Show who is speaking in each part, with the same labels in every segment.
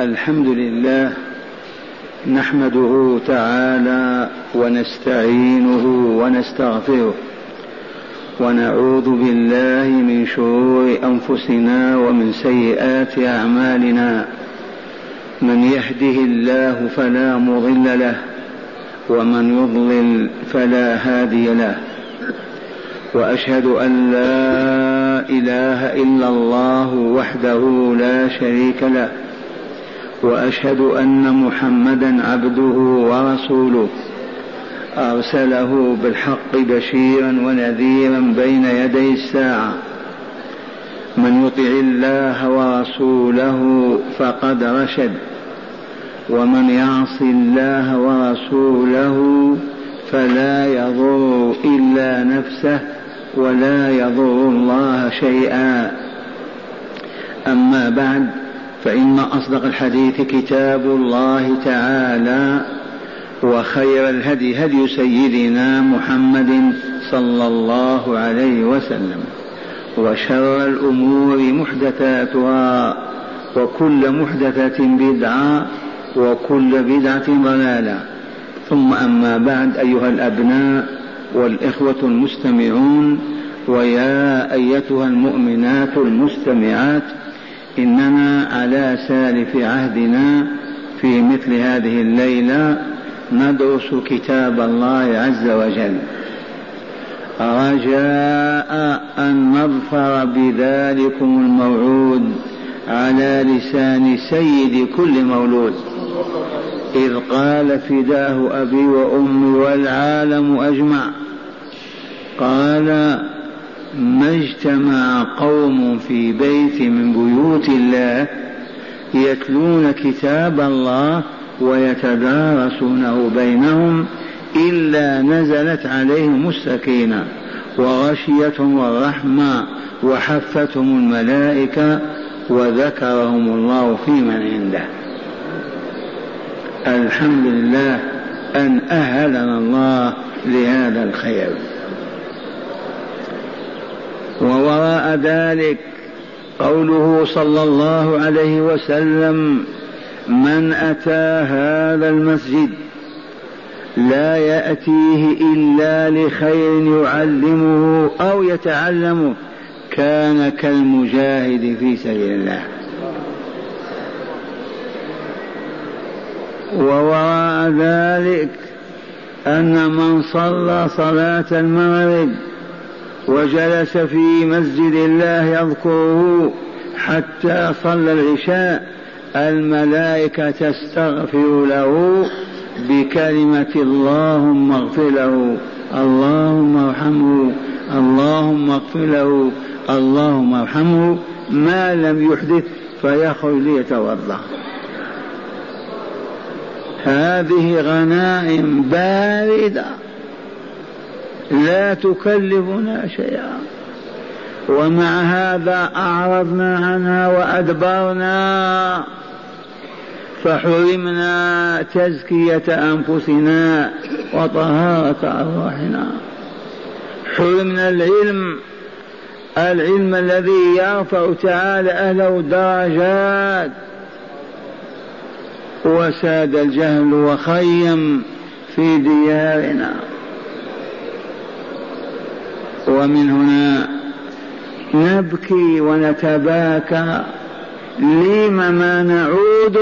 Speaker 1: الحمد لله نحمده تعالى ونستعينه ونستغفره ونعوذ بالله من شرور أنفسنا ومن سيئات أعمالنا. من يهده الله فلا مضل له ومن يضلل فلا هادي له. وأشهد أن لا إله إلا الله وحده لا شريك له. وأشهد أن محمدا عبده ورسوله. أرسله بالحق بشيرا ونذيرا بين يدي الساعة. من يطع الله ورسوله فقد رشد. ومن يعص الله ورسوله فلا يضر إلا نفسه ولا يضر الله شيئا. أما بعد فإن أصدق الحديث كتاب الله تعالى وخير الهدي هدي سيدنا محمد صلى الله عليه وسلم وشر الأمور محدثاتها وكل محدثة بدعة وكل بدعة ضلالة ثم أما بعد أيها الأبناء والإخوة المستمعون ويا أيتها المؤمنات المستمعات إننا على سالف عهدنا في مثل هذه الليلة ندرس كتاب الله عز وجل. رجاء أن نظفر بذلكم الموعود على لسان سيد كل مولود. إذ قال فداه أبي وأمي والعالم أجمع. قال ما اجتمع قوم في بيت من بيوت الله يتلون كتاب الله ويتدارسونه بينهم إلا نزلت عليهم السكينة وغشيتهم الرحمة وحفتهم الملائكة وذكرهم الله في من عنده. الحمد لله أن أهلنا الله لهذا الخير. ووراء ذلك قوله صلى الله عليه وسلم من أتى هذا المسجد لا يأتيه إلا لخير يعلمه أو يتعلمه كان كالمجاهد في سبيل الله. ووراء ذلك أن من صلى صلاة المغرب وجلس في مسجد الله يذكره حتى صلى العشاء. الملائكة تستغفر له بكلمة اللهم اغفر له اللهم ارحمه اللهم اغفر له اللهم ارحمه. ما لم يحدث فيخرج ليتوضأ. هذه غنائم باردة. لا تكلفنا شيئا. ومع هذا أعرضنا عنها وأدبرنا. فحرمنا تزكية أنفسنا وطهارة أرواحنا. حرمنا العلم. العلم الذي يرفع تعالى أهله درجات. وساد الجهل وخيم في ديارنا. ومن هنا نبكي ونتباكى لم ما نعود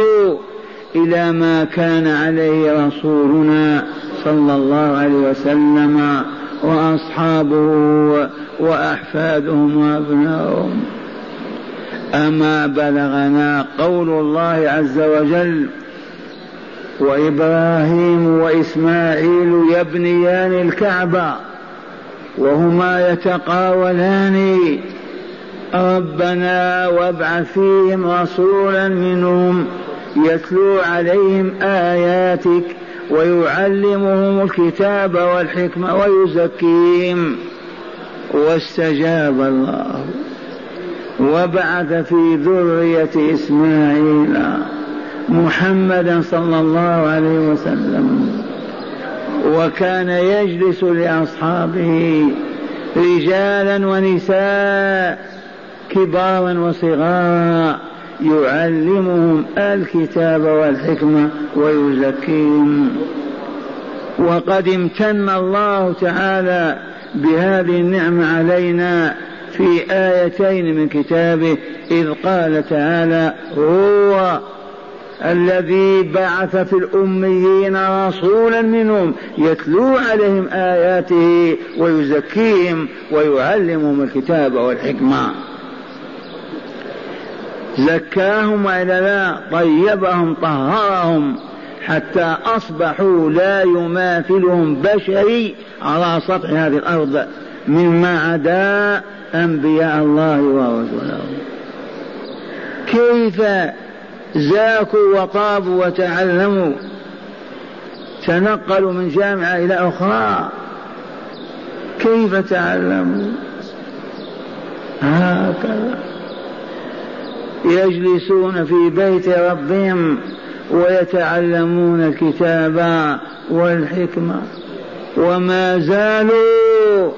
Speaker 1: إلى ما كان عليه رسولنا صلى الله عليه وسلم وأصحابه وأحفادهم وأبنائهم. أما بلغنا قول الله عز وجل وإبراهيم وإسماعيل يبنيان الكعبة وهما يتقاولان. ربنا وابعث فيهم رسولا منهم يتلو عليهم آياتك ويعلمهم الكتاب والحكمة ويزكيهم. واستجاب الله. وبعث في ذرية إسماعيل محمدا صلى الله عليه وسلم. وكان يجلس لأصحابه رجالا ونساء كبارا وصغارا يعلمهم الكتاب والحكمة ويزكيهم. وقد امتن الله تعالى بهذه النعمة علينا في آيتين من كتابه إذ قال تعالى هو الذي بعث في الأميين رسولا منهم يتلو عليهم آياته ويزكيهم ويعلمهم الكتاب والحكمة. زكاهم وإلا لا طيبهم طهرهم حتى أصبحوا لا يماثلهم بشري على سطح هذه الأرض مما عدا أنبياء الله ورسوله. كيف زاكوا وطابوا وتعلموا. تنقلوا من جامعة إلى أخرى. كيف تعلموا؟ هكذا. يجلسون في بيت ربهم ويتعلمون الكتاب والحكمة. وما زالوا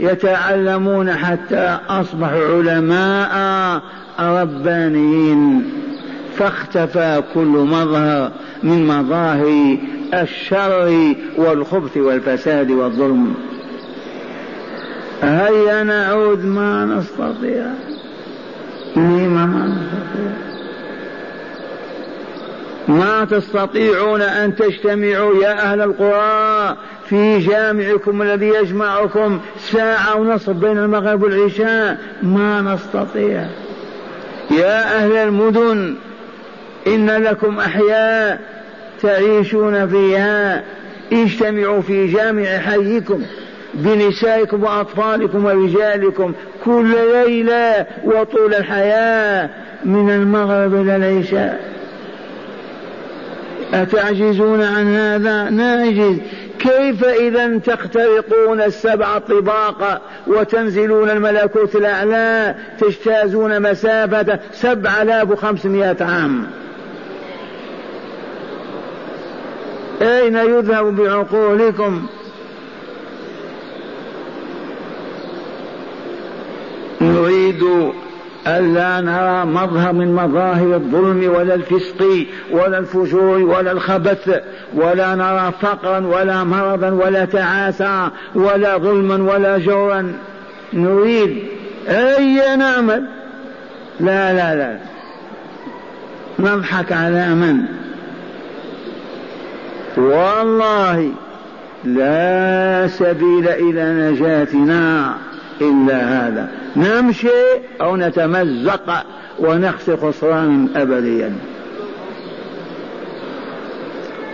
Speaker 1: يتعلمون حتى أصبحوا علماء ربانيين. فاختفى كل مظهر من مظاهر الشر والخبث والفساد والظلم. هيا نعود ما نستطيع؟ لما ما نستطيع؟ ما تستطيعون أن تجتمعوا يا أهل القرى في جامعكم الذي يجمعكم ساعة ونصف بين المغرب والعشاء؟ ما نستطيع. يا أهل المدن إن لكم أحياء تعيشون فيها اجتمعوا في جامع حيكم بنسائكم وأطفالكم ورجالكم كل ليلة وطول الحياة من المغرب إلى العشاء. أتعجزون عن هذا؟ نعجز. كيف إذا تخترقون السبع طباق وتنزلون الملكوت الأعلى تجتازون مسافة سبع آلاف وخمسمائة عام؟ أين يذهب بعقولكم؟ نريد ألا نرى مظهر من مظاهر الظلم ولا الفسق ولا الفجور ولا الخبث ولا نرى فقرا ولا مرضا ولا تعاسة ولا ظلما ولا جورا. نريد أي نعمل؟ لا لا لا. نضحك على من؟ والله لا سبيل إلى نجاتنا إلا هذا. نمشي أو نتمزق ونخسر خسرانا أبديا.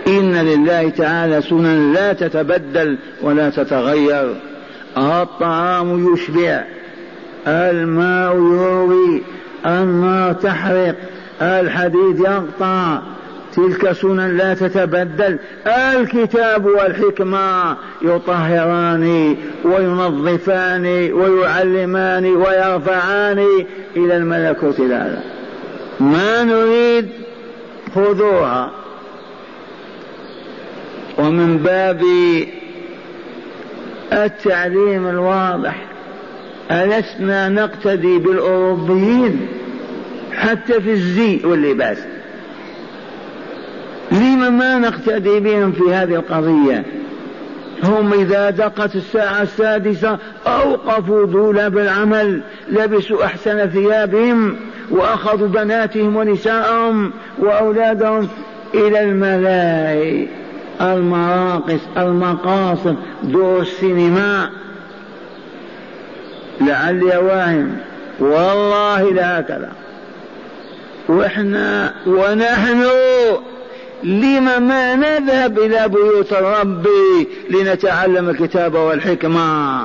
Speaker 1: إن لله تعالى سنن لا تتبدل ولا تتغير. الطعام يشبع الماء يروي النار تحرق الحديد يقطع. تلك سنن لا تتبدل. الكتاب والحكمة يطهران وينظفان ويعلمان ويرفعان إلى الملكوت الأعلى. ما نريد خذوها ومن باب التعليم الواضح ألسنا نقتدي بالأوروبيين حتى في الزي واللباس. ما نقتدي بهم في هذه القضية. هم إذا دقت الساعة السادسة أوقفوا دولاب العمل لبسوا أحسن ثيابهم وأخذوا بناتهم ونساءهم وأولادهم إلى الملاهي المراقص المقاصد دور السينما. لعلي واهم والله لا هكذا وإحنا ونحن لم ما نذهب إلى بيوت الرب لنتعلم الكتاب والحكمة.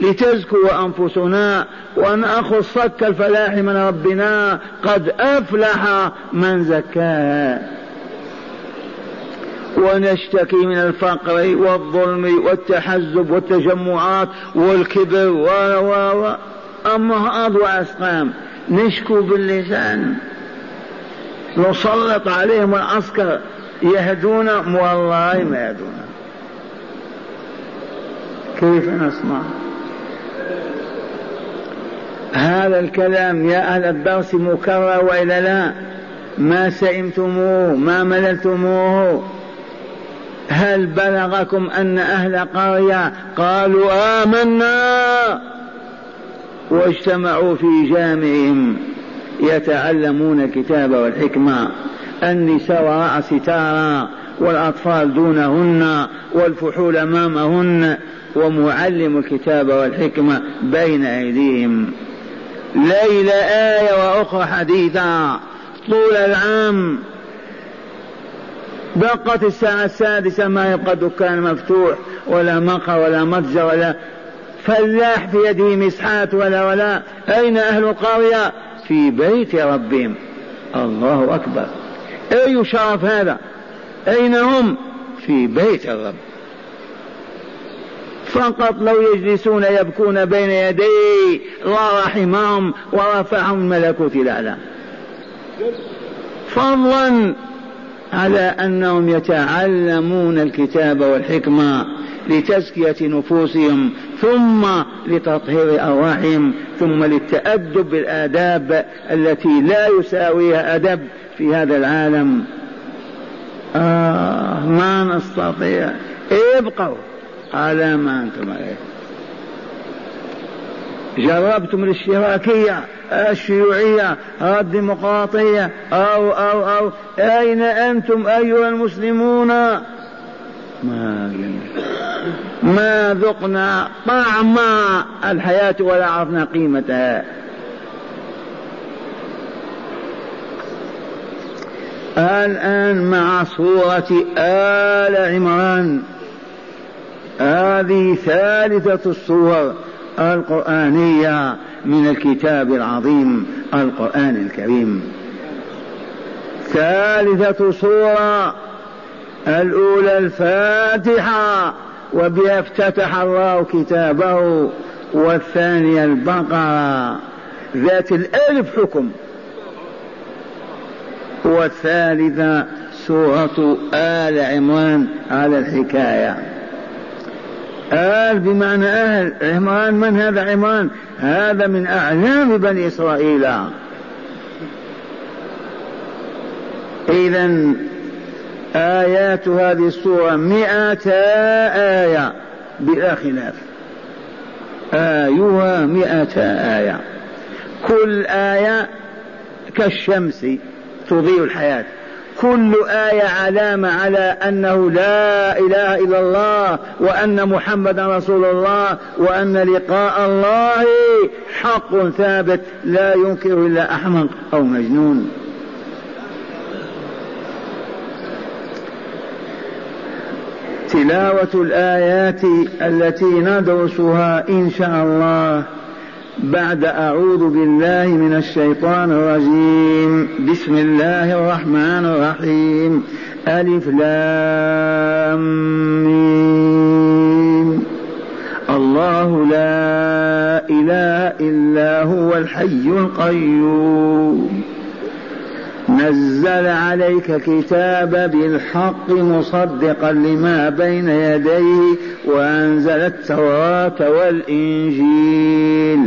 Speaker 1: لتزكو أنفسنا ونأخذ صك الفلاح من ربنا. قد أفلح من زكاها ونشتكي من الفقر والظلم والتحزب والتجمعات والكبر و و أما أضوى أسقام. نشكو باللسان. نسلط عليهم العسكر يهدون؟ والله ما يهدون. كيف نصنع هذا الكلام يا أهل الدرس مكرر وإلا لا؟ ما سئمتموه ما مللتموه؟ هل بلغكم أن أهل قرية قالوا آمنا واجتمعوا في جامعهم؟ يتعلمون الكتاب والحكمة. النساء وراء ستارا والأطفال دونهن والفحول أمامهن ومعلم الكتاب والحكمة بين أيديهم. ليلة آية وأخرى حديثا طول العام. دقت الساعة السادسة ما يبقى دكان مفتوح ولا مقهى ولا متجر ولا فلاح في يده مسحات ولا ولا. أين أهل القرية؟ في بيت ربهم. الله أكبر. أي شرف هذا؟ أين هم؟ في بيت الرب. فقط لو يجلسون يبكون بين يدي الله رحمهم ورفعهم الملكوت الأعلى. فضلا على أنهم يتعلمون الكتاب والحكمة لتزكية نفوسهم ثم لتطهير أرواحهم ثم للتأدب بالآداب التي لا يساويها أدب في هذا العالم. آه ما نستطيع. ابقوا. على ما أنتم عليه. جربتم الاشتراكية الشيوعية الديمقراطية أو أو أو أين أنتم أيها المسلمون؟ ما ما ذقنا طعم الحياة ولا عرفنا قيمتها. الآن مع سورة آل عمران. هذه ثالثة الصور القرآنية من الكتاب العظيم القرآن الكريم. ثالثة صورة الأولى الفاتحة وبها افتتح الله كتابه والثانية البقرة. ذات الألف حكم. والثالثة سورة آل عمران على الحكاية. آل بمعنى أهل عمران من هذا عمران؟ هذا من أعلام بني إسرائيل. إذا آيات هذه السورة مئة آية بلا خلاف آيها مئة آية. كل آية كالشمس تضيء الحياة. كل آية علامة على أنه لا إله إلا الله وأن محمدا رسول الله وأن لقاء الله حق ثابت لا ينكر إلا أحمق أو مجنون. تلاوة الآيات التي ندرسها إن شاء الله. بعد أعوذ بالله من الشيطان الرجيم. بسم الله الرحمن الرحيم. ألف لام مين الله لا إله إلا هو الحي القيوم. نزل عليك كتاب بالحق مصدقا لما بين يديه وأنزل التوراة والإنجيل.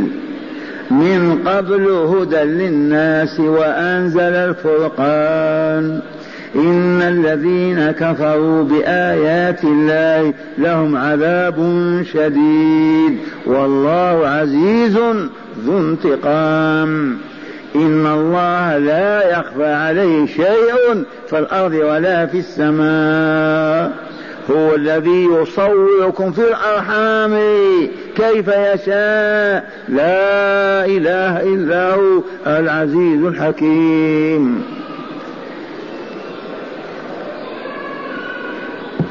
Speaker 1: من قبل هدى للناس وأنزل الفرقان. إن الذين كفروا بآيات الله لهم عذاب شديد. والله عزيز ذو انتقام. إن الله لا يخفى عليه شيء في الأرض ولا في السماء. هو الذي يصوركم في الأرحام. كيف يشاء. لا إله إلا هو العزيز الحكيم.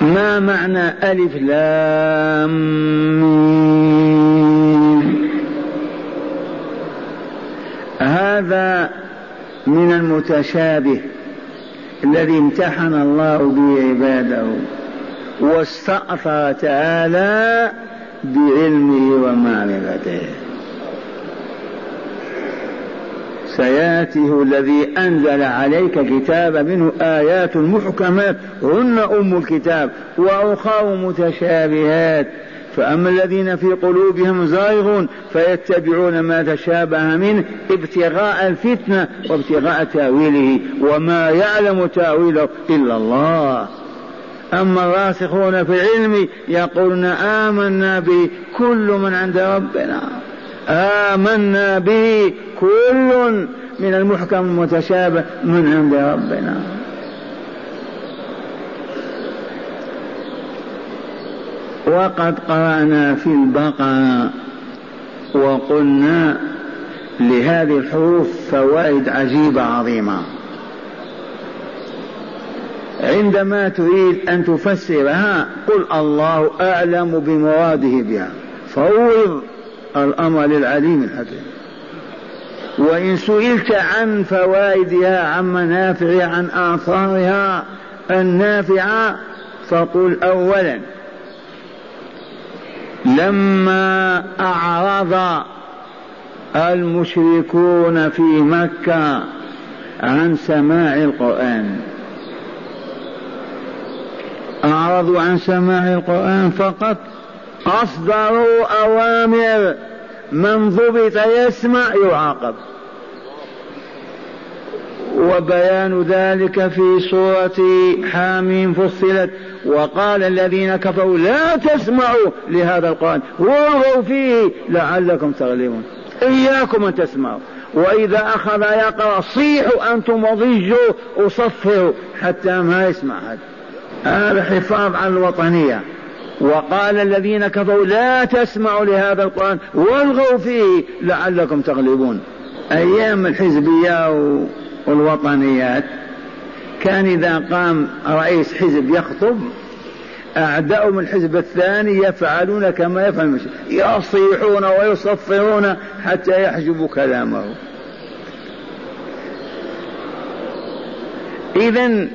Speaker 1: ما معنى ألف لام هذا من المتشابه الذي امتحن الله به عباده واستأثر تعالى بعلمه ومعرفته. سيأته الذي أنزل عليك كتاب منه آيات محكمات هن أم الكتاب وأخر متشابهات. فأما الذين في قلوبهم زائغون فيتبعون ما تشابه منه ابتغاء الفتنة وابتغاء تأويله وما يعلم تأويله إلا الله. أما الراسخون في العلم يقولون آمنا به كل من عند ربنا. آمنا به كل من المحكم المتشابه من عند ربنا. وقد قرأنا في البقرة وقلنا لهذه الحروف فوائد عجيبة عظيمة. عندما تريد أن تفسرها قل الله أعلم بمراده بها. فوض الأمر للعليم الحكيم وإن سئلت عن فوائدها عن منافعها عن آثارها النافعة فقل أولا لما أعرض المشركون في مكة عن سماع القرآن. أعرضوا عن سماع القرآن فقط أصدروا أوامر من ضبط يسمع يعاقب. وبيان ذلك في سورة حاميم فصلت وقال الذين كفروا لا تسمعوا لهذا القرآن والغوا فيه لعلكم تغلبون. إياكم أن تسمعوا. وإذا أخذ يقرأ صيحوا أنتم وضجوا وصفروا حتى ما يسمع هذا هذا حفاظ على الوطنية. وقال الذين كفروا لا تسمعوا لهذا القرآن والغوا فيه لعلكم تغلبون. أيام الحزبية والوطنيات كان إذا قام رئيس حزب يخطب أعداؤهم الحزب الثاني يفعلون كما يفعل يصيحون ويصفرون حتى يحجبوا كلامه إذا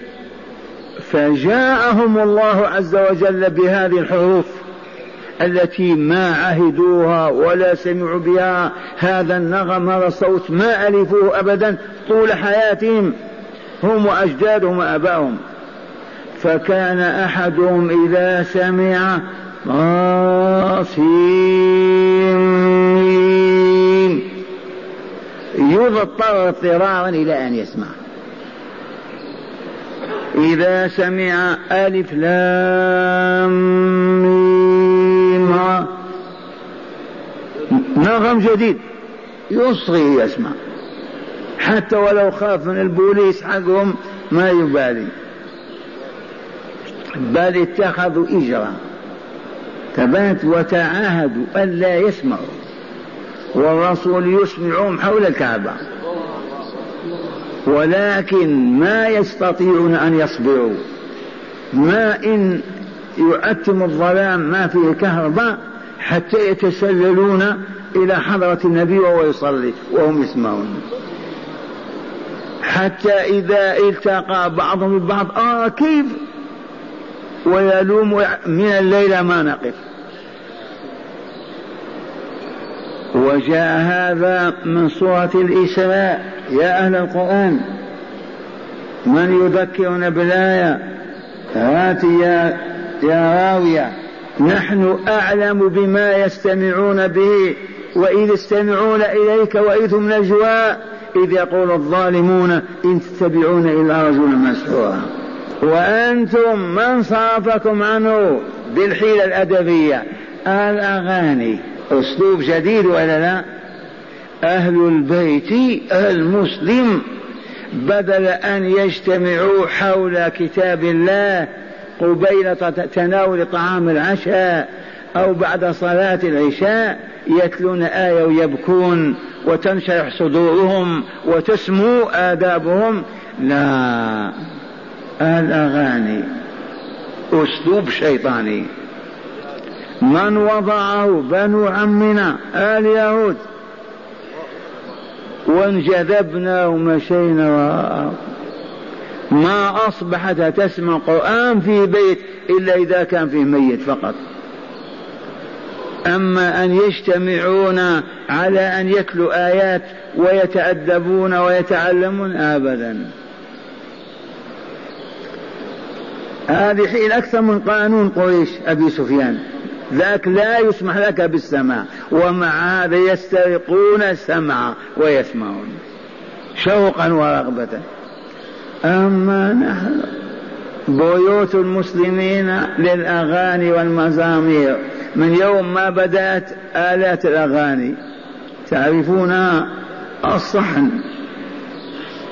Speaker 1: فجاءهم الله عز وجل بهذه الحروف. التي ما عهدوها ولا سمعوا بها هذا النغم هذا الصوت ما ألفوه أبدا طول حياتهم. هم وأجدادهم وآبائهم. فكان أحدهم إذا سمع غاصين يضطر اضطرارا إلى أن يسمع. إذا سمع ألف لام نغم جديد. يصغي يسمع. حتى ولو خاف من البوليس حقهم ما يبالي. بل اتخذوا إجرا. ثبات وتعاهدوا ألا يسمعوا. والرسول يسمعهم حول الكعبة. ولكن ما يستطيعون أن يصبروا. ما إن يؤتم الظلام ما فيه كهرباء حتى يتسللون إلى حضرة النبي وهو يصلي وهم يسمعون. حتى إذا التقى بعضهم ببعض آه كيف؟ ويلوم من الليل ما نقف. وجاء هذا من سورة الإسراء. يا أهل القرآن من يذكرنا بالآية؟ هات يا يا راوية نحن أعلم بما يستمعون به وإذ يستمعون إليك وإذ هم نجوى إذ يقول الظالمون إن تتبعون إلا رجلا مسحورا. وأنتم من صرفكم عنه بالحيلة الأدبية؟ الأغاني. أسلوب جديد ولا لا؟ أهل البيت المسلم بدل أن يجتمعوا حول كتاب الله قبيل تناول طعام العشاء أو بعد صلاة العشاء يتلون آية ويبكون وتنشرح صدورهم وتسمو آدابهم. لا الأغاني أسلوب شيطاني. من وضعه بنو عمنا آل يهود. وانجذبنا ومشينا وراءه. ما أصبحت تسمع قرآن في بيت إلا إذا كان فيه ميت فقط. أما أن يجتمعون على أن يتلوا آيات ويتأدبون ويتعلمون أبدا. هذه حين أكثر من قانون قريش أبي سفيان. ذاك لا يسمح لك بالسماع. ومع هذا يسترقون السمع ويسمعون. شوقا ورغبة. أما نحن بيوت المسلمين للأغاني والمزامير. من يوم ما بدأت آلات الأغاني. تعرفون الصحن.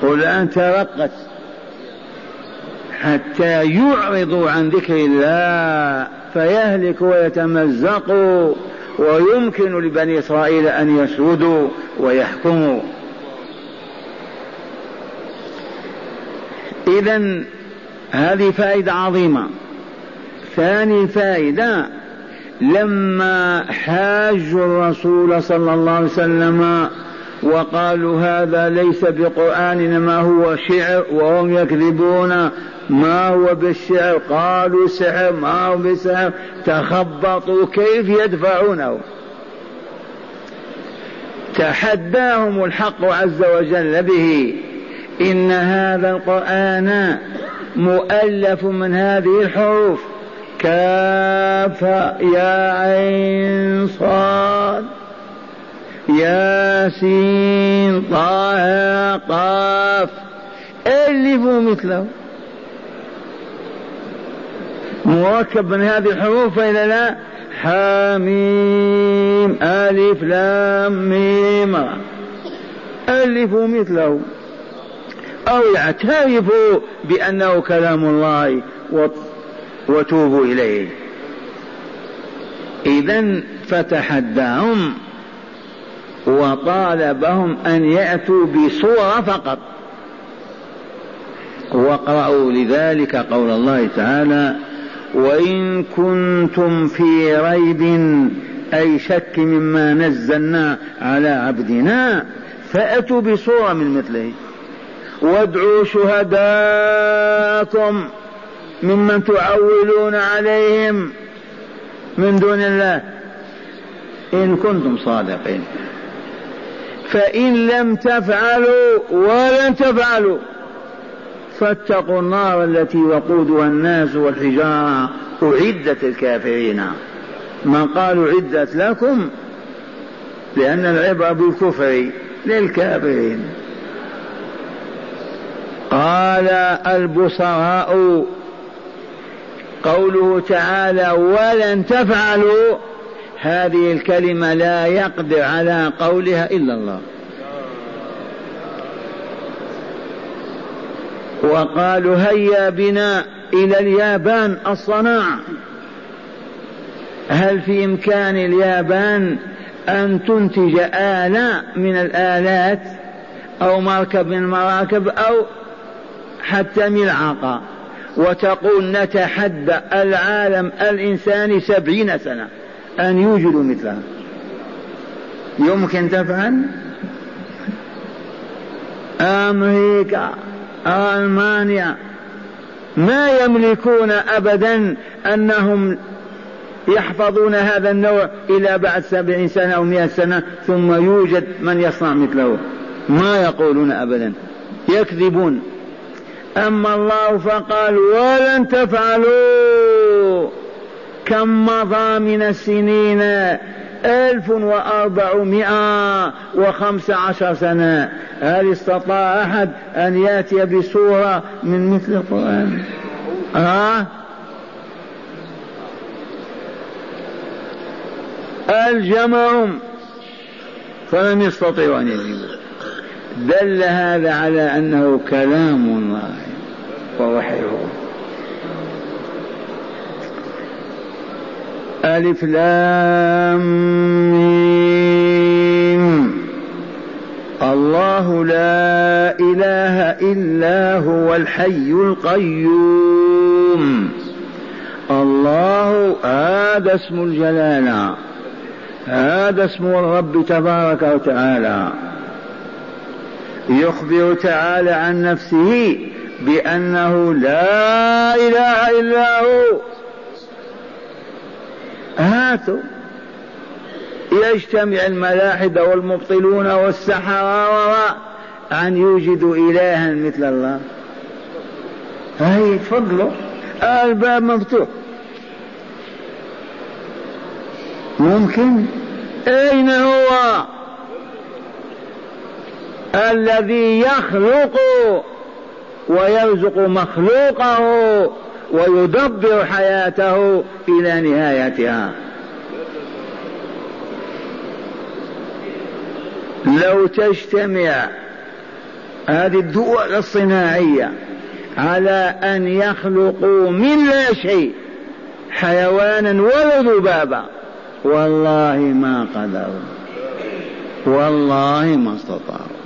Speaker 1: والآن ترقت. حتى يعرضوا عن ذكر الله. فيهلك ويتمزق ويمكن لبني إسرائيل أن يسودوا ويحكموا. إذا هذه فائدة عظيمة. ثاني فائدة لما حاجوا الرسول صلى الله عليه وسلم وقالوا هذا ليس بقرآن إنما هو شعر وهم يكذبون ما هو بالشعر؟ قالوا سحر ما هو بسحر تخبطوا كيف يدفعونه؟ تحداهم الحق عز وجل به. إن هذا القرآن مؤلف من هذه الحروف. كاف يا عين صاد. ياسين طه قاف. ألفوا مثله. مركب من هذه الحروف إلى لا. حاميم ألف لام ميم. ألفوا مثله. أو يعترفوا بأنه كلام الله وتوبوا إليه. إذا فتحداهم وطالبهم أن يأتوا بصورة فقط. واقرأوا لذلك قول الله تعالى وإن كنتم في ريب أي شك مما نزلنا على عبدنا فأتوا بصورة من مثله. وادعوا شهداءكم ممن تعولون عليهم من دون الله. إن كنتم صادقين. فإن لم تفعلوا ولن تفعلوا فاتقوا النار التي وقودها الناس والحجارة. أعدت الكافرين. ما قالوا عدت لكم لأن العبرة بالكفر للكافرين. قال البصراء قوله تعالى ولن تفعلوا هذه الكلمة لا يقدر على قولها إلا الله. وقالوا هيا بنا إلى اليابان الصناعة هل في إمكان اليابان أن تنتج آلة من الآلات أو مركب من المراكب أو حتى ملعقة وتقول نتحدى العالم الإنساني سبعين سنة أن يوجدوا مثلها. يمكن تفعل؟ أمريكا ألمانيا. ما يملكون أبدا أنهم يحفظون هذا النوع إلى بعد سبعين سنة أو مئة سنة ثم يوجد من يصنع مثله. ما يقولون أبدا. يكذبون. أما الله فقال ولن تفعلوا كم مضى من السنين ألف وأربعمائة وخمس عشر سنة. هل استطاع أحد أن يأتي بسورة من مثل القرآن؟ ها؟ الجمعهم. فلم يستطيعوا أن يجيبوا. دل هذا على أنه كلام الله ووحيه ألف لام الله لا إله إلا هو الحي القيوم. الله هذا اسم الجلالة هذا اسم الرب تبارك وتعالى. يخبر تعالى عن نفسه بأنه لا إله إلا هو. هاتوا. يجتمع الملاحدة والمبطلون والسحرة أن يوجدوا إلها مثل الله. هاي تفضلوا الباب مفتوح. ممكن؟ أين هو؟ الذي يخلق ويرزق مخلوقه ويدبر حياته إلى نهايتها. لو تجتمع هذه الدول الصناعية على أن يخلقوا من لا شيء حيوانا ولا ذبابا والله ما قدروا والله ما استطاعوا.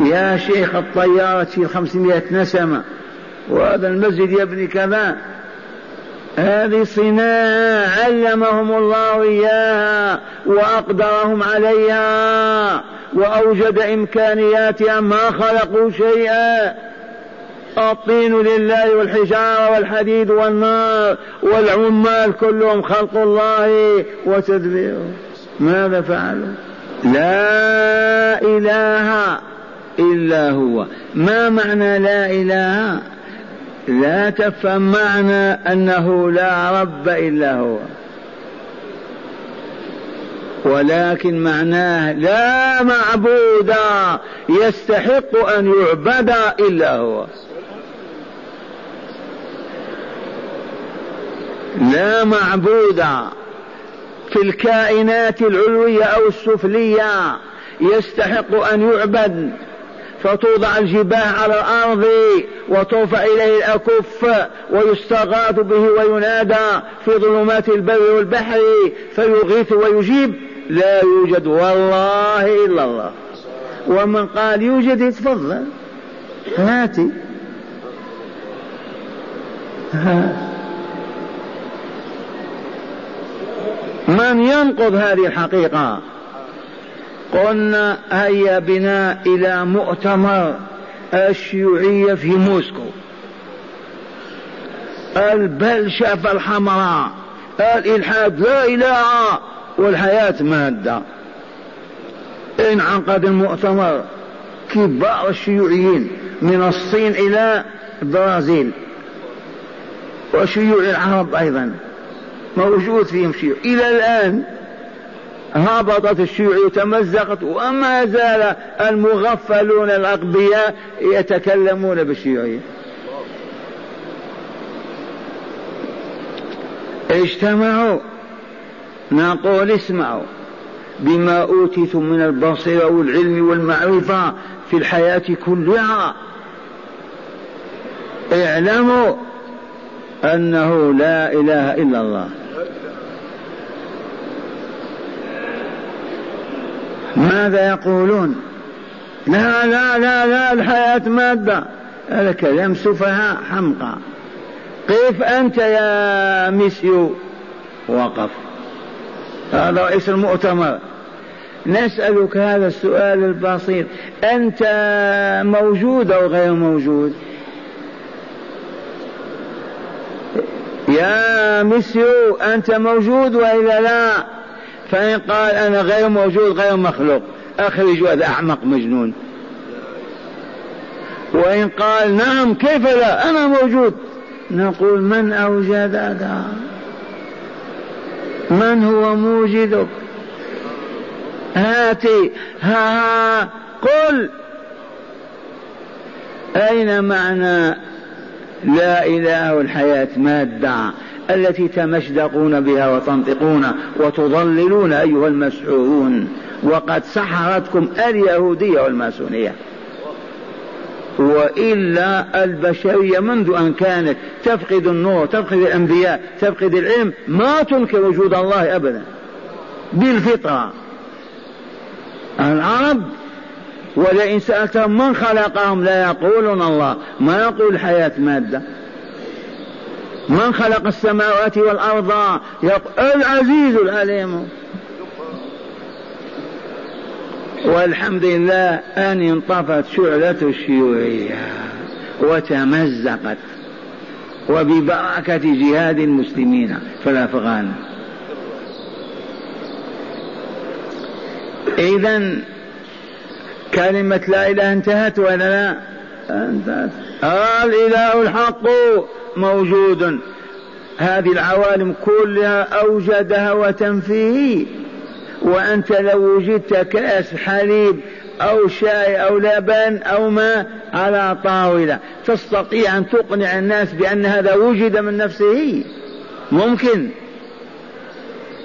Speaker 1: يا شيخ الطيارة تشيل خمسمائة نسمة وهذا المسجد يبني كذا. هذه صناعة علمهم الله إياها وأقدرهم عليها وأوجد إمكانياتها ما خلقوا شيئا. الطين لله والحجارة والحديد والنار والعمال كلهم خلق الله وتدبيره. ماذا فعلوا؟ لا إله إلا هو. ما معنى لا إله؟ لا تفهم معنى أنه لا رب إلا هو. ولكن معناه لا معبود يستحق أن يعبد إلا هو. لا معبود في الكائنات العلوية أو السفلية يستحق أن يعبد. فتوضع الجباه على الأرض وترفع إليه الأكف ويستغاث به وينادى في ظلمات البر والبحر فيغيث ويجيب لا يوجد والله إلا الله. ومن قال يوجد يتفضل. هاتي. من ينقض هذه الحقيقة؟ قلنا هيا بنا إلى مؤتمر الشيوعية في موسكو. البلشفة الحمراء الإلحاد لا إله والحياة مادة. انعقد المؤتمر كبار الشيوعيين من الصين إلى البرازيل وشيوع العرب أيضا موجود فيهم شيوع. إلى الآن هبطت الشيوعية تمزقت وما زال المغفلون الأغبياء يتكلمون بالشيوعية. اجتمعوا نقول اسمعوا بما أوتيتم من البصيرة والعلم والمعرفة في الحياة كلها. اعلموا أنه لا إله إلا الله. ماذا يقولون؟ لا لا لا لا الحياة مادة. هذا كلام سفهاء حمقى. كيف أنت يا ميسيو وقف. هذا رئيس المؤتمر. نسألك هذا السؤال البسيط. أنت موجود أو غير موجود؟ يا ميسيو أنت موجود وإلا لا؟ فإن قال أنا غير موجود غير مخلوق أخرج هذا أحمق مجنون. وإن قال نعم كيف لا؟ أنا موجود. نقول من أوجدك من هو موجدك؟ هاتي. ها قل. أين معنى لا إله الحياة؟ مادة التي تمشدقون بها وتنطقون وتضللون أيها المسحورون وقد سحرتكم اليهودية والماسونية. وإلا البشرية منذ أن كانت تفقد النور تفقد الأنبياء تفقد العلم ما تنكر وجود الله أبدا. بالفطرة. العرب ولئن سألتهم من خلقهم لا يقولون الله ما يقول الحياة مادة. من خلق السماوات والأرض؟ العزيز العليم. والحمد لله أن انطفت شعلة الشيوعية وتمزقت وببركة جهاد المسلمين في الأفغان. إذا كلمة لا إله انتهت ولا لا؟ انتهت الإله الحق موجود. هذه العوالم كلها أوجدها وتنفيه. وأنت لو وجدت كأس حليب أو شاي أو لبن أو ماء على طاولة تستطيع أن تقنع الناس بأن هذا وجد من نفسه؟ ممكن.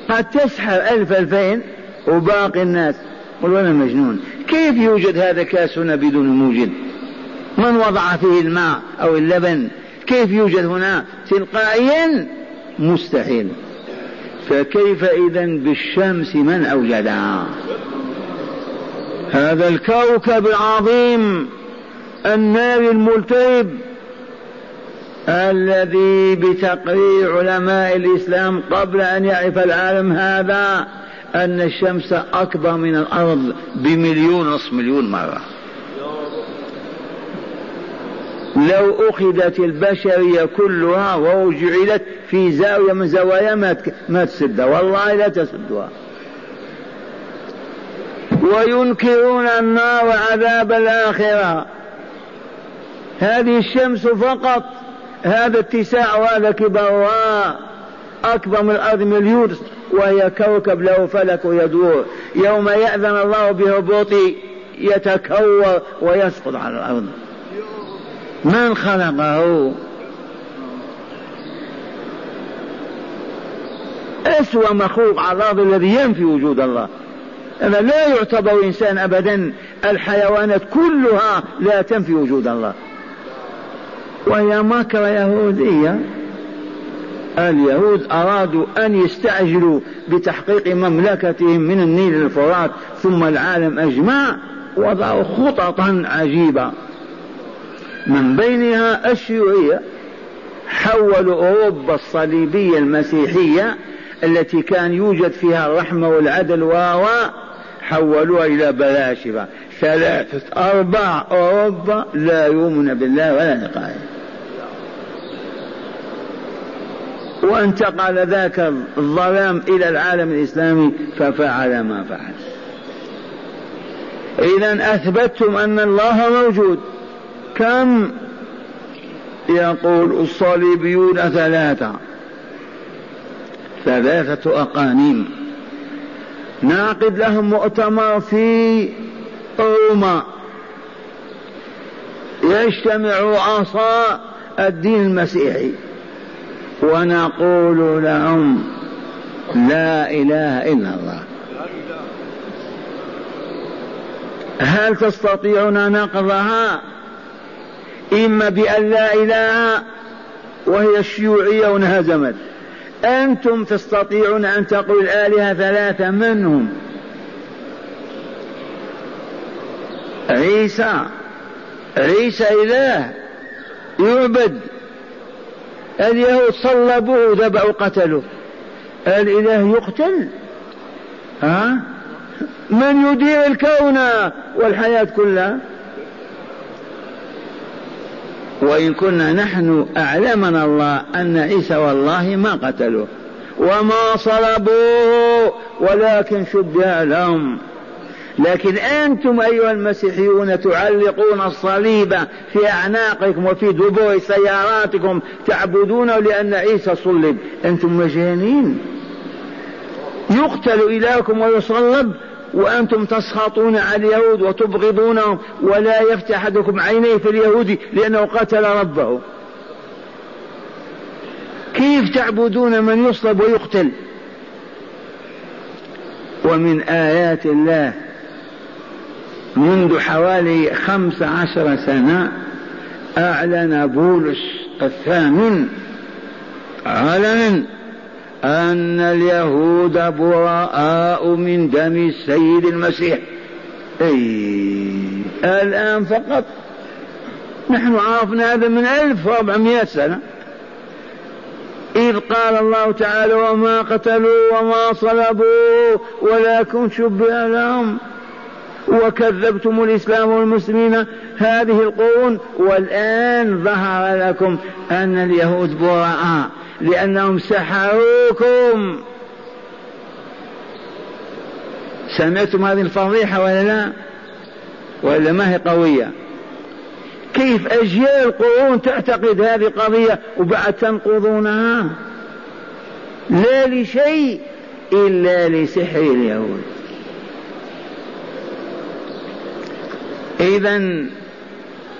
Speaker 1: قد تسحر ألف ألفين وباقي الناس. قل أنا مجنون. كيف يوجد هذا كاس هنا بدون موجد؟ من وضع فيه الماء أو اللبن؟ كيف يوجد هنا؟ تلقائيا مستحيل. فكيف إذا بالشمس من أوجدها هذا الكوكب العظيم النار الملتهب الذي بتقرير علماء الإسلام قبل أن يعرف العالم هذا أن الشمس أكبر من الأرض بمليون نصف مليون مرة. لو أخذت البشرية كلها وجعلت في زاوية من زوايا ما تسدها. والله لا تسدها. وينكرون النار وعذاب الآخرة. هذه الشمس فقط هذا اتساع وهذا كبرها أكبر من الأرض مليون وهي كوكب له فلك يدور. يوم يأذن الله بهبوط يتكور ويسقط على الأرض. من خلقه؟ أسوأ مخلوق على الأرض الذي ينفي وجود الله؟ هذا لا يعتبر إنسان أبدا الحيوانات كلها لا تنفي وجود الله. وهي مكر يهودية. اليهود أرادوا أن يستعجلوا بتحقيق مملكتهم من النيل للفرات ثم العالم أجمع وضعوا خططا عجيبة. من بينها الشيوعية حولوا أوروبا الصليبية المسيحية التي كان يوجد فيها الرحمة والعدل و حولوها إلى بلاشفة ثلاثة أرباع أوروبا لا يؤمن بالله ولا لقائه وانتقل ذاك الظلام إلى العالم الإسلامي ففعل ما فعل. إذا أثبتتم أن الله موجود. كم يقول الصليبيون ثلاثة؟ ثلاثة أقانيم. نعقد لهم مؤتمر في روما. يجتمع عصا الدين المسيحي. ونقول لهم لا إله إلا الله. هل تستطيعون نقضها؟ إما بأن لا إله وهي الشيوعية وانهزمت. أنتم تستطيعون أن تقول الآلهة ثلاثة من هم عيسى. عيسى إله. يعبد. اليهود صلبوه ذبحوا قتلوا الإله يقتل. ها؟ من يدير الكون والحياة كلها؟ وإن كنا نحن أعلمنا الله أن عيسى والله ما قتلوه وما صلبوه ولكن شبه لهم لكن أنتم أيها المسيحيون تعلقون الصليب في أعناقكم وفي دبور سياراتكم تعبدونه لأن عيسى صلب. أنتم مجانين. يقتل إلهكم ويصلب. وأنتم تسخطون على اليهود وتبغضونهم ولا يفتح أحدكم عينيه في اليهود لأنه قتل ربه. كيف تعبدون من يصلب ويقتل؟ ومن آيات الله منذ حوالي خمس عشر سنة أعلن بولس الثامن علنا أن اليهود براء من دم السيد المسيح. أي الآن فقط. نحن عرفنا هذا من ألف وأربعمائة سنة. إذ قال الله تعالى وما قتلوا وما صلبوا ولكن شبه لهم. وكذبتم الإسلام والمسلمين هذه القرون. والآن ظهر لكم أن اليهود براء. لأنهم سحروكم. سمعتم هذه الفضيحة ولا لا؟ ولا ما هي قوية؟ كيف أجيال قرون تعتقد هذه قضية وبعد تنقضونها؟ لا لشيء إلا لسحر اليهود. إذا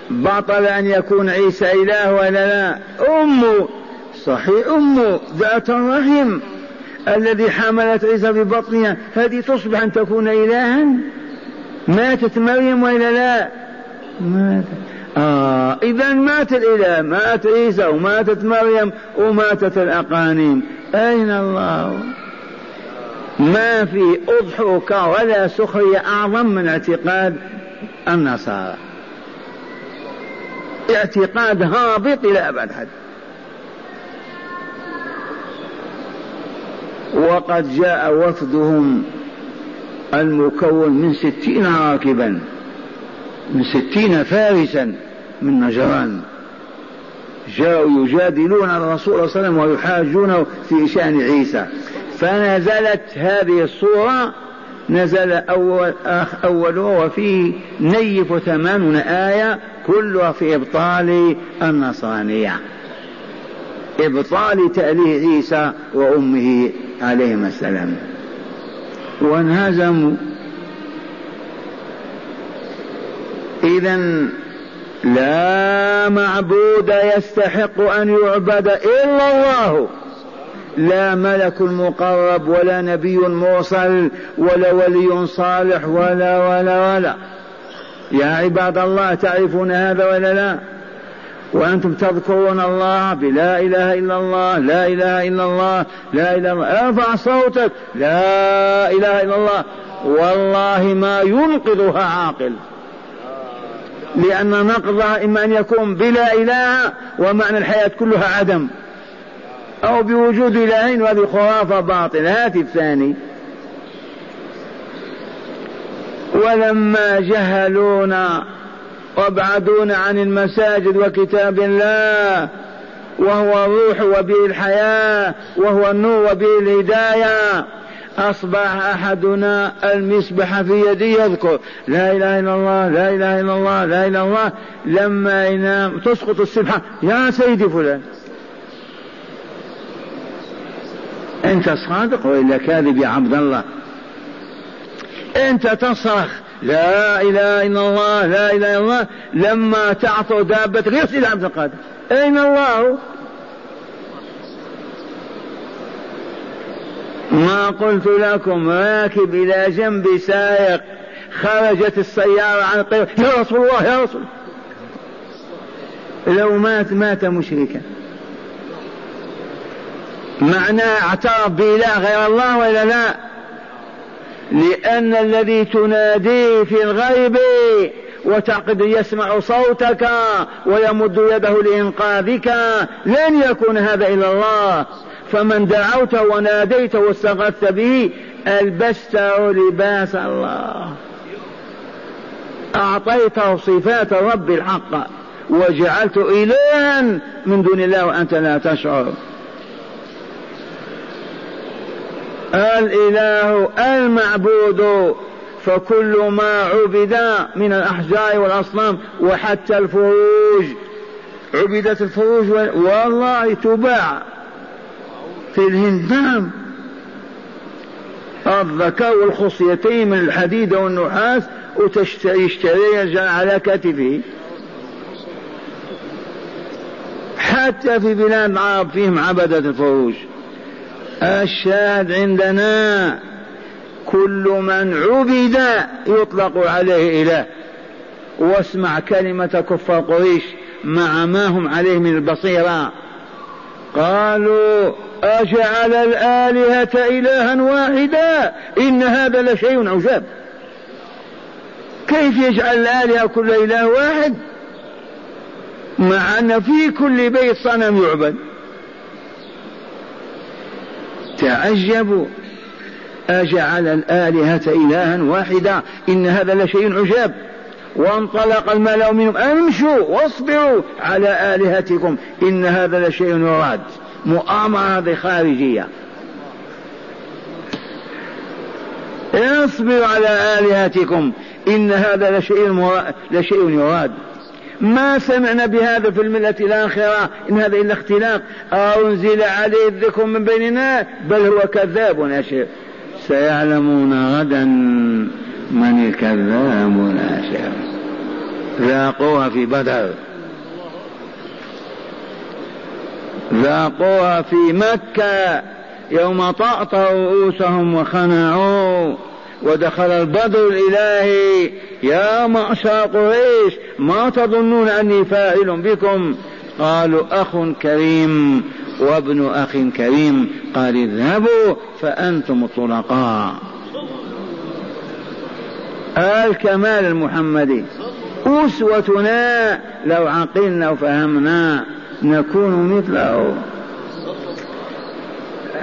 Speaker 1: بطل أن يكون عيسى إله ولا لا؟ أمه. صحيح. أمه ذات الرحم الذي حملت عيسى في بطنها هذه تصبح أن تكون إلها؟ ماتت مريم وإلا لا؟ ماتت. آه إذا مات الإله مات عيسى وماتت مريم وماتت الأقانيم. أين الله؟ ما في أضحك ولا سخرية أعظم من اعتقاد النصارى. اعتقاد هابط إلى أبعد حد. وقد جاء وفدهم المكون من ستين راكبا من ستين فارسا من نجران. جاءوا يجادلون الرسول صلى الله عليه وسلم ويحاجونه في شأن عيسى. فنزلت هذه الصورة نزل أول أول وفيه نيف ثمانون آية كلها في إبطال النصرانية. إبطال تأليه عيسى وأمه عليهما السلام. وانهزموا. إذا لا معبود يستحق أن يعبد إلا الله. لا ملك مقرب ولا نبي مرسل ولا ولي صالح ولا ولا ولا. يا عباد الله تعرفون هذا ولا لا؟ وأنتم تذكرون الله بلا إله إلا الله لا إله إلا الله لا إله إلا الله. أرفع صوتك. لا إله إلا الله. والله ما ينقذها عاقل. لأن نقضها إما أن يكون بلا إله ومعنى الحياة كلها عدم. أو بوجود إلهين وهذه خرافة باطلة. هات الثاني ولما جهلونا وابعدونا عن المساجد وكتاب الله وهو الروح وبه الحياة وهو النور وبه الهداية. أصبح أحدنا المسبح في يده يذكر لا إله إلا الله لا إله إلا الله لا إله إلا الله. لما ينام تسقط السبحة يا سيدي فلان. أنت صادق وإلا كاذب يا عبد الله؟ أنت تصرخ. لا إله إلا الله لا إله إلا الله لما تعطوا دابة غير سيد عبد القادر. أين الله؟ ما قلت لكم راكب إلى جنب سائق خرجت السيارة عن الطريق يا رسول الله يا رسول لو مات مات مشركا. معناه اعترف بإله غير الله ولا لا؟ لأن الذي تناديه في الغيب وتعقد يسمع صوتك ويمد يده لإنقاذك لن يكون هذا إلا الله. فمن دعوت وناديت واستغثت به ألبسته لباس الله. أعطيته صفات رب الحق وجعلت إلها من دون الله وأنت لا تشعر. الإله المعبود فكل ما عبد من الأحجار والأصنام وحتى الفروج. عبدت الفروج والله تباع في الهند نعم الذكر والخصيتين من الحديد والنحاس وتشتري على كتفه. حتى في بلاد العرب فيهم عبدة الفروج. الشاهد عندنا كل من عبد يطلق عليه إله. واسمع كلمة كفار قريش مع ما هم عليه من البصيرة. قالوا أجعل الآلهة إلها واحدا إن هذا لشيء عجاب. كيف يجعل الآلهة كل إله واحد؟ مع أن في كل بيت صنم يعبد. تعجبوا أجعل الآلهة إلها واحدا إن هذا لشيء عجاب. وانطلق الملأ منهم أمشوا واصبروا على آلهتكم إن هذا لشيء يراد مؤامرة خارجية اصبروا على آلهتكم إن هذا لشيء. لشيء يراد. ما سمعنا بهذا في الملة الآخرة إن هذا إلا اختلاق. أنزل عليه الذكر من بيننا بل هو كذاب شيخ سيعلمون غدا من الكذاب الأشر ذاقوها في بدر. ذاقوها في مكة. يوم طأطأ رؤوسهم وخنعوا. ودخل البدر الإلهي. يا معشر قريش ما تظنون أني فاعل بكم؟ قالوا أخ كريم وابن أخ كريم. قال اذهبوا فأنتم الطلقاء. الكمال المحمدي. أسوتنا لو عقلنا وفهمنا نكون مثله.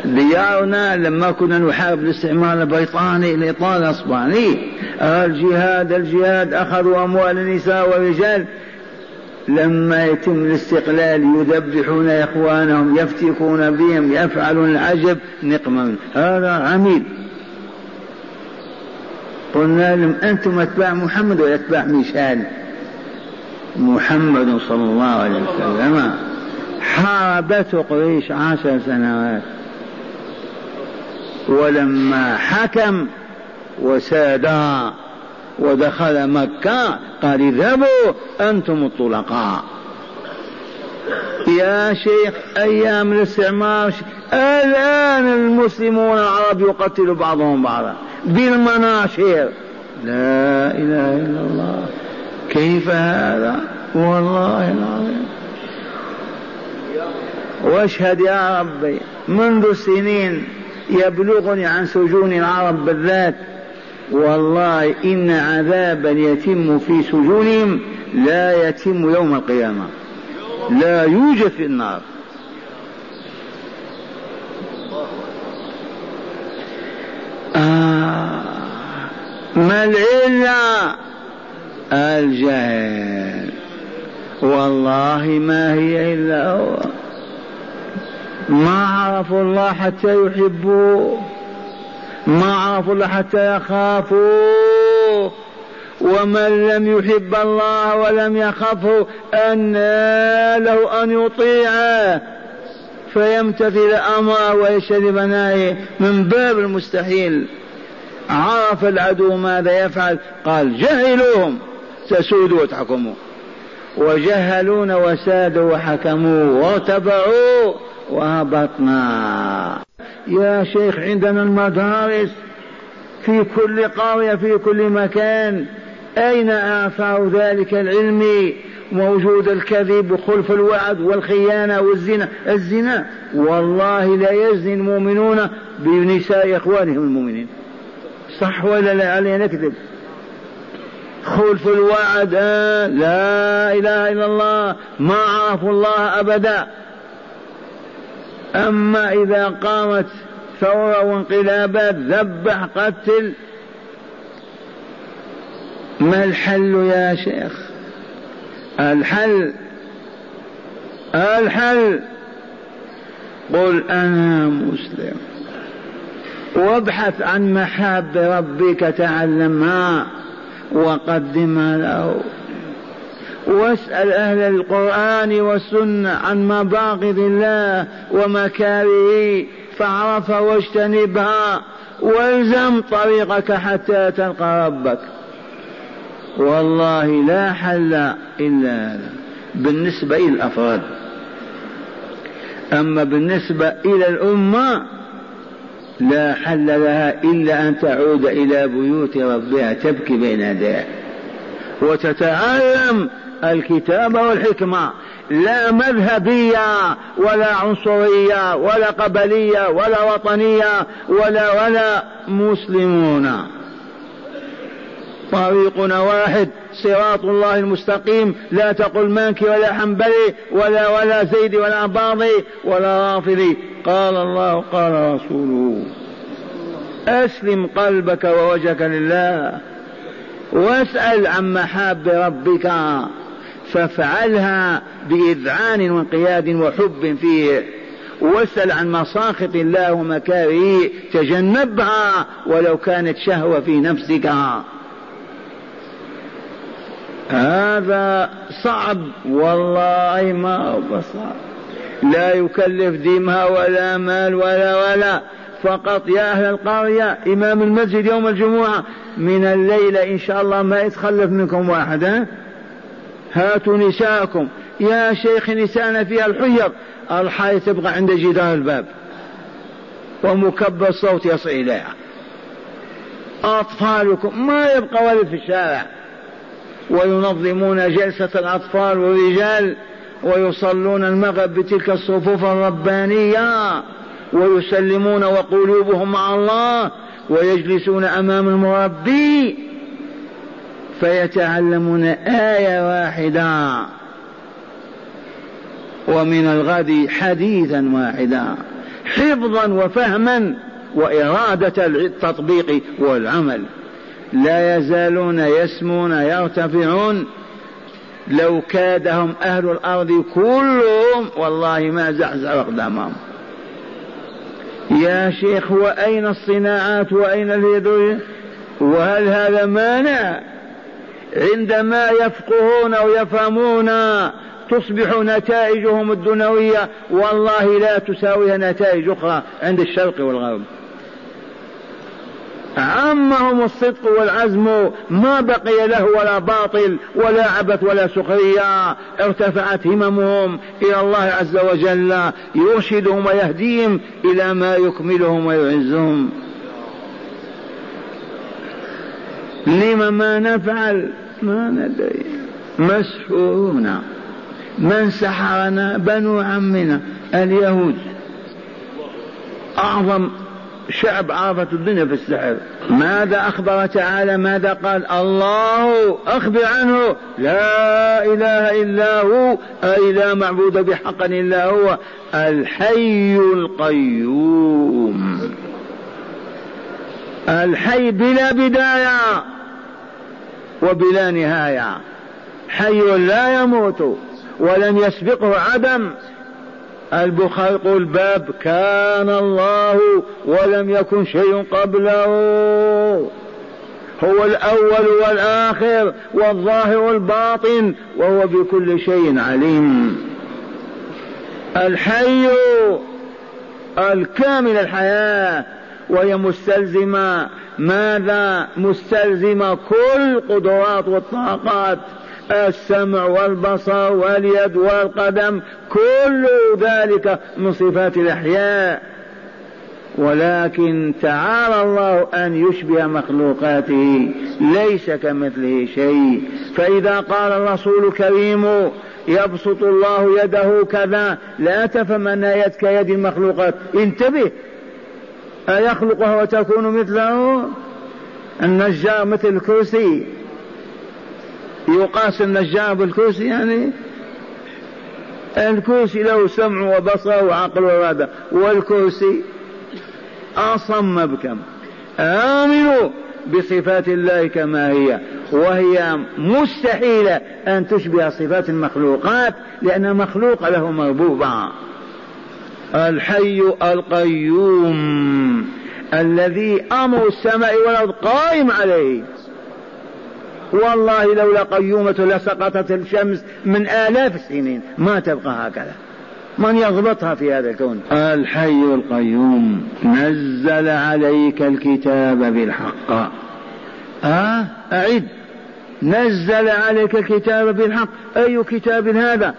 Speaker 1: ديارنا لما كنا نحارب الاستعمار البريطاني الايطالي الأسباني. الجهاد الجهاد أخذوا أموال النساء والرجال. لما يتم الاستقلال يذبحون إخوانهم يفتكون بهم يفعلون العجب نقمة هذا عميل قلنا لهم أنتم أتباع محمد ولا أتباع ميشان محمد صلى الله عليه وسلم. حاربته قريش عشر سنوات. ولما حكم وسادا ودخل مكة قال اذهبوا أنتم الطلقاء. يا شيخ أيام الاستعمار الآن المسلمون العرب يقتل بعضهم بعضا بالمناشير لا إله إلا الله. كيف هذا؟ والله العظيم. واشهد يا ربي منذ سنين يبلغني عن سجون العرب بالذات. والله إن عذابا يتم في سجونهم لا يتم يوم القيامة. لا يوجد في النار. آه ما العلة؟ الجهل. والله ما هي إلا هو. ما عرفوا الله حتى يحبوه. ما عرفوا الله حتى يخافوا ومن لم يحب الله ولم يخفه أن له أن يطيعه. فيمتثل أمره ويجتنب نهيه من باب المستحيل. عرف العدو ماذا يفعل؟ قال جهلوهم تسودوا وتحكموا. وجهلون وسادوا وحكموا وارتبعوا وهبطنا. يا شيخ عندنا المدارس في كل قرية في كل مكان. أين آثار ذلك العلم؟ موجود الكذب وخلف الوعد والخيانة والزنا. الزنا؟ والله لا يزني المؤمنون بنساء إخوانهم المؤمنين. صح ولا لا؟ علينا نكذب. خلف الوعد. لا إله إلا الله. ما عرفوا الله أبدا. أما إذا قامت ثورة وانقلابات ذبح قتل. ما الحل يا شيخ؟ الحل الحل. قل أنا مسلم. وابحث عن محاب ربك تعلمها. وقدمها له. واسأل أهل القرآن والسنة عن مباغض الله ومكاره فاعرف واجتنبها والزم طريقك حتى تلقى ربك. والله لا حل إلا هذا بالنسبة إلى الأفراد. أما بالنسبة إلى الأمة لا حل لها إلا أن تعود إلى بيوت ربها تبكي بين يديه وتتعلم الكتاب والحكمة. لا مذهبية ولا عنصرية ولا قبلية ولا وطنية ولا ولا مسلمون. طريقنا واحد صراط الله المستقيم. لا تقل مانكي ولا حنبلي ولا ولا زيدي ولا باضي ولا رافضي. قال الله قال رسوله أسلم قلبك ووجهك لله واسأل عن محاب ربك فافعلها بإذعان وانقياد وحب فيه. واسأل عن مساخط الله ومكاره تجنبها ولو كانت شهوة في نفسك. هذا صعب والله ما هو بصعب لا يكلف دمها ولا مال ولا ولا فقط يا أهل القرية إمام المسجد يوم الجمعة من الليلة إن شاء الله ما يتخلف منكم واحد ها؟ هاتوا نساءكم. يا شيخ نساءنا فيها الحيض الحي تبقى عند جدار الباب. ومكبر الصوت يصل إليها. أطفالكم ما يبقى ولد في الشارع. وينظمون جلسة الأطفال والرجال ويصلون المغرب بتلك الصفوف الربانية ويسلمون وقلوبهم مع الله ويجلسون أمام المربي فيتعلمون آية واحدة. ومن الغد حديثا واحدا حفظا وفهما وإرادة التطبيق والعمل. لا يزالون يسمون يرتفعون. لو كادهم أهل الأرض كلهم والله ما زحزح أقدامهم. يا شيخ وأين الصناعات؟ وأين اليد وهل هذا مانع؟ عندما يفقهون ويفهمون تصبح نتائجهم الدنيوية والله لا تساويها نتائج أخرى عند الشرق والغرب. عمهم الصدق والعزم ما بقي له ولا باطل ولا عبث ولا سخرية. ارتفعت هممهم إلى الله عز وجل يرشدهم ويهديهم إلى ما يكملهم ويعزهم. لما ما نفعل؟ ما ندري. مسحورون. من سحرنا؟ بنو عمنا اليهود. أعظم شعب عرفت الدنيا في السحر. ماذا أخبر تعالى؟ ماذا قال؟ الله أخبر عنه. لا إله إلا هو. أي لا معبود بحق إلا هو. الحي القيوم. الحي بلا بداية وبلا نهاية. حي لا يموت ولم يسبقه عدم. البخاري يقول باب كان الله ولم يكن شيء قبله. هو الأول والآخر والظاهر والباطن وهو بكل شيء عليم. الحي الكامل الحياة وهي مستلزمة. ماذا؟ مستلزمة كل قدرات والطاقات. السمع والبصر واليد والقدم كل ذلك من صفات الأحياء. ولكن تعالى الله أن يشبه مخلوقاته ليس كمثله شيء. فإذا قال الرسول الكريم يبسط الله يده كذا لا تفهم أن يد كيد المخلوقات. انتبه! أيخلقها وتكون مثله؟ النجار مثل الكرسي. يقاس النجار بالكرسي يعني الكرسي له سمع وبصر وعقل وإرادة والكرسي أصم بكم؟ آمنوا بصفات الله كما هي وهي مستحيلة أن تشبه صفات المخلوقات لأن مخلوق له مربوبة. الحي القيوم الذي أمر السماء والأرض قائم عليه. والله لولا قيومة لسقطت الشمس من آلاف السنين. ما تبقى هكذا. من يضبطها في هذا الكون؟ الحي القيوم. نزل عليك الكتاب بالحق. آه أعد. نزل عليك الكتاب بالحق. أي كتاب هذا؟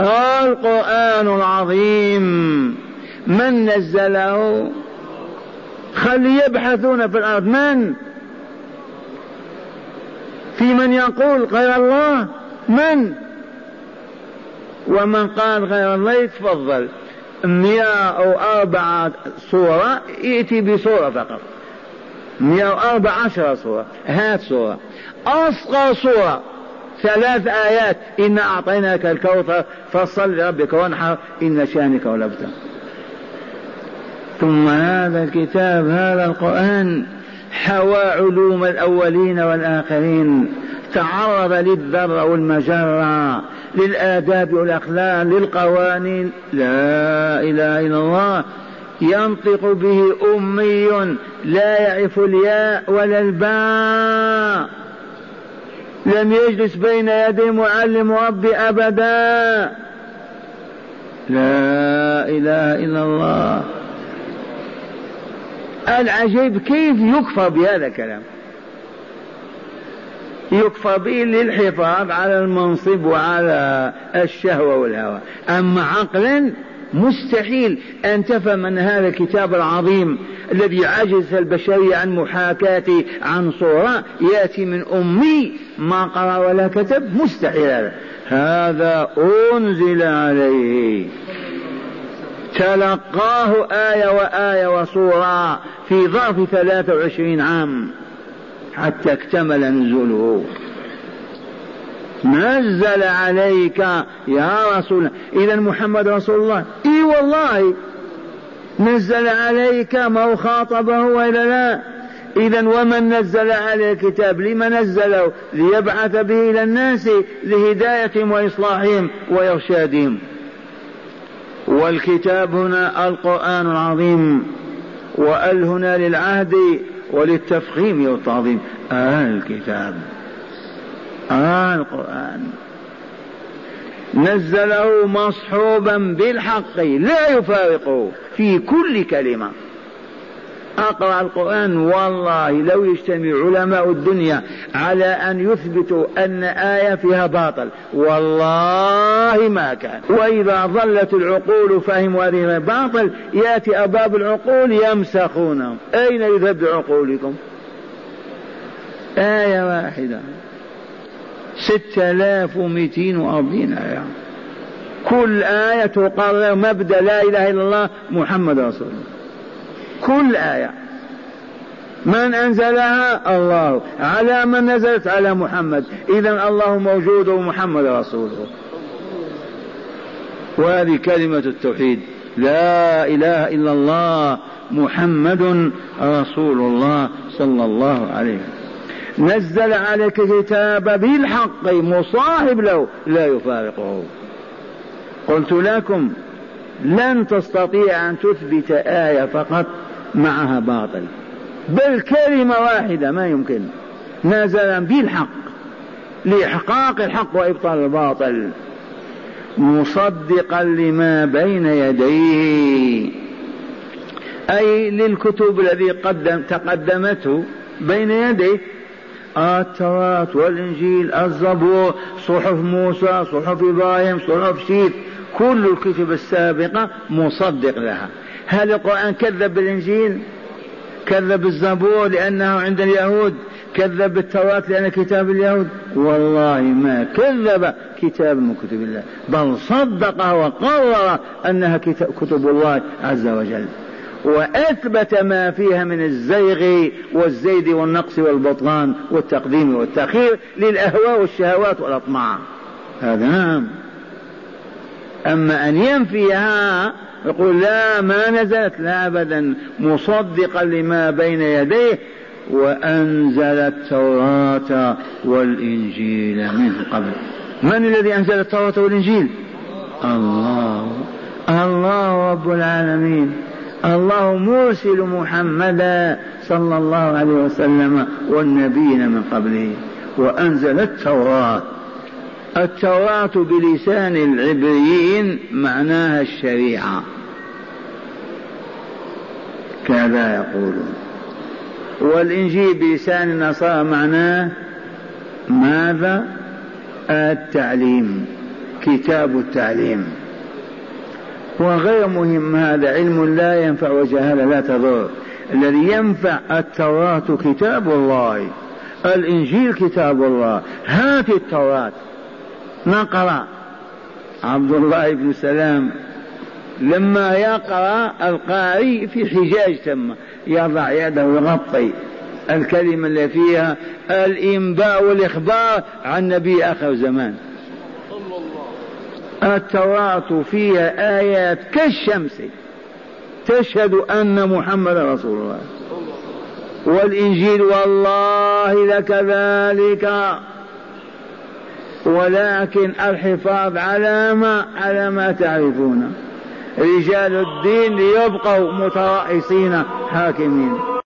Speaker 1: القرآن العظيم. من نزله؟ خلي يبحثون في الأرض. من؟ في من يقول غير الله؟ من؟ ومن قال غير الله يتفضل. مئة أو أربعة صورة يأتي بصورة فقط. مئة أو أربع عشر صورة هات صورة. أصغر صورة ثلاث آيات. إن أعطيناك الكوثر فصل لربك وانحر إن شأنك ولبت ثم هذا الكتاب هذا القرآن. حوى علوم الأولين والآخرين تعرض للذر والمجرة للآداب والأخلاق للقوانين. لا إله إلا الله. ينطق به أمي لا يعرف الياء ولا الباء. لم يجلس بين يدي معلم ربي أبدا. لا إله إلا الله. العجيب كيف يكفر بهذا الكلام؟ يكفر به للحفاظ على المنصب وعلى الشهوة والهوى. أما عقلا مستحيل أن تفهم أن هذا الكتاب العظيم الذي عجز البشرية عن محاكاته عن صورة يأتي من أمي ما قرأ ولا كتب؟ مستحيل هذا. هذا أنزل عليه. تلقاه آية وآية وصورة في ظرف ثلاثة وعشرين عام حتى اكتمل نزوله. نزل عليك يا رسول إذا محمد رسول الله. إي والله. نزل عليك ما خاطبه وإلا لا. إذا ومن نزل عليه الكتاب؟ لما نزله؟ ليبعث به إلى الناس لهدايتهم وإصلاحهم وإرشادهم. والكتاب هنا القرآن العظيم وأل هنا للعهد وللتفخيم والتعظيم آه الكتاب آه القرآن. نزله مصحوبا بالحق لا يفارقه في كل كلمة. أقرأ القرآن والله لو يجتمع علماء الدنيا على أن يثبتوا أن آية فيها باطل والله ما كان. وإذا ظلت العقول فهموا هذه باطل يأتي أباب العقول يمسخونهم. أين يذهب بعقولكم؟ آية واحدة. ستة آلاف ومئتين وأربعين آية. كل آية تقرر مبدأ لا إله إلا الله محمد رسول الله. كل آية. من أنزلها؟ الله. على من نزلت؟ على محمد. إذا الله موجود ومحمد رسوله. وهذه كلمة التوحيد. لا إله إلا الله محمد رسول الله صلى الله عليه وسلم. نزل عليك كتاب بالحق مصاحب له لا يفارقه. قلت لكم لن تستطيع أن تثبت آية فقط. معها باطل. بل كلمة واحدة ما يمكن. نزل بالحق. لإحقاق الحق وإبطال الباطل. مصدقا لما بين يديه. أي للكتب الذي قدم تقدمته بين يديه. التوراة والإنجيل الزبور صحف موسى صحف إبراهيم صحف شيث كل الكتب السابقة مصدق لها. هل القرآن كذب بالإنجيل؟ كذب الزبور لأنه عند اليهود؟ كذب بالتوراة لأنه كتاب اليهود؟ والله ما كذب كتاب من كتب الله بل صدق وقرر أنها كتب الله عز وجل. وأثبت ما فيها من الزيغ والزيد والنقص والبطلان والتقديم والتأخير للأهواء والشهوات والأطماع. هذا نعم. أما أن ينفيها يقول لا ما نزلت لا أبدا مصدقا لما بين يديه وأنزل التوراة والإنجيل من قبل. من الذي أنزل التوراة والإنجيل؟ الله. الله رب العالمين. الله مرسل محمدا صلى الله عليه وسلم والنبيين من قبله وأنزل التوراة التوراة بلسان العبريين معناها الشريعة. كذا يقولون. والإنجيل بلسان النصارى معناه ماذا؟ التعليم كتاب التعليم. وغير مهم هذا علم لا ينفع وجهالة لا تضر. الذي ينفع التوراة كتاب الله الإنجيل كتاب الله. هات التوراة. نقرأ عبد الله بن سلام لما يقرأ القارئ في حجاج ثم يضع يده ويغطي. الكلمة اللي فيها الإنباء والإخبار عن نبي آخر زمان. التوراة فيها آيات كالشمس تشهد أن محمد رسول الله. والإنجيل والله لكذلك ولكن الحفاظ على ما على ما تعرفون. رجال الدين ليبقوا مترأسين حاكمين.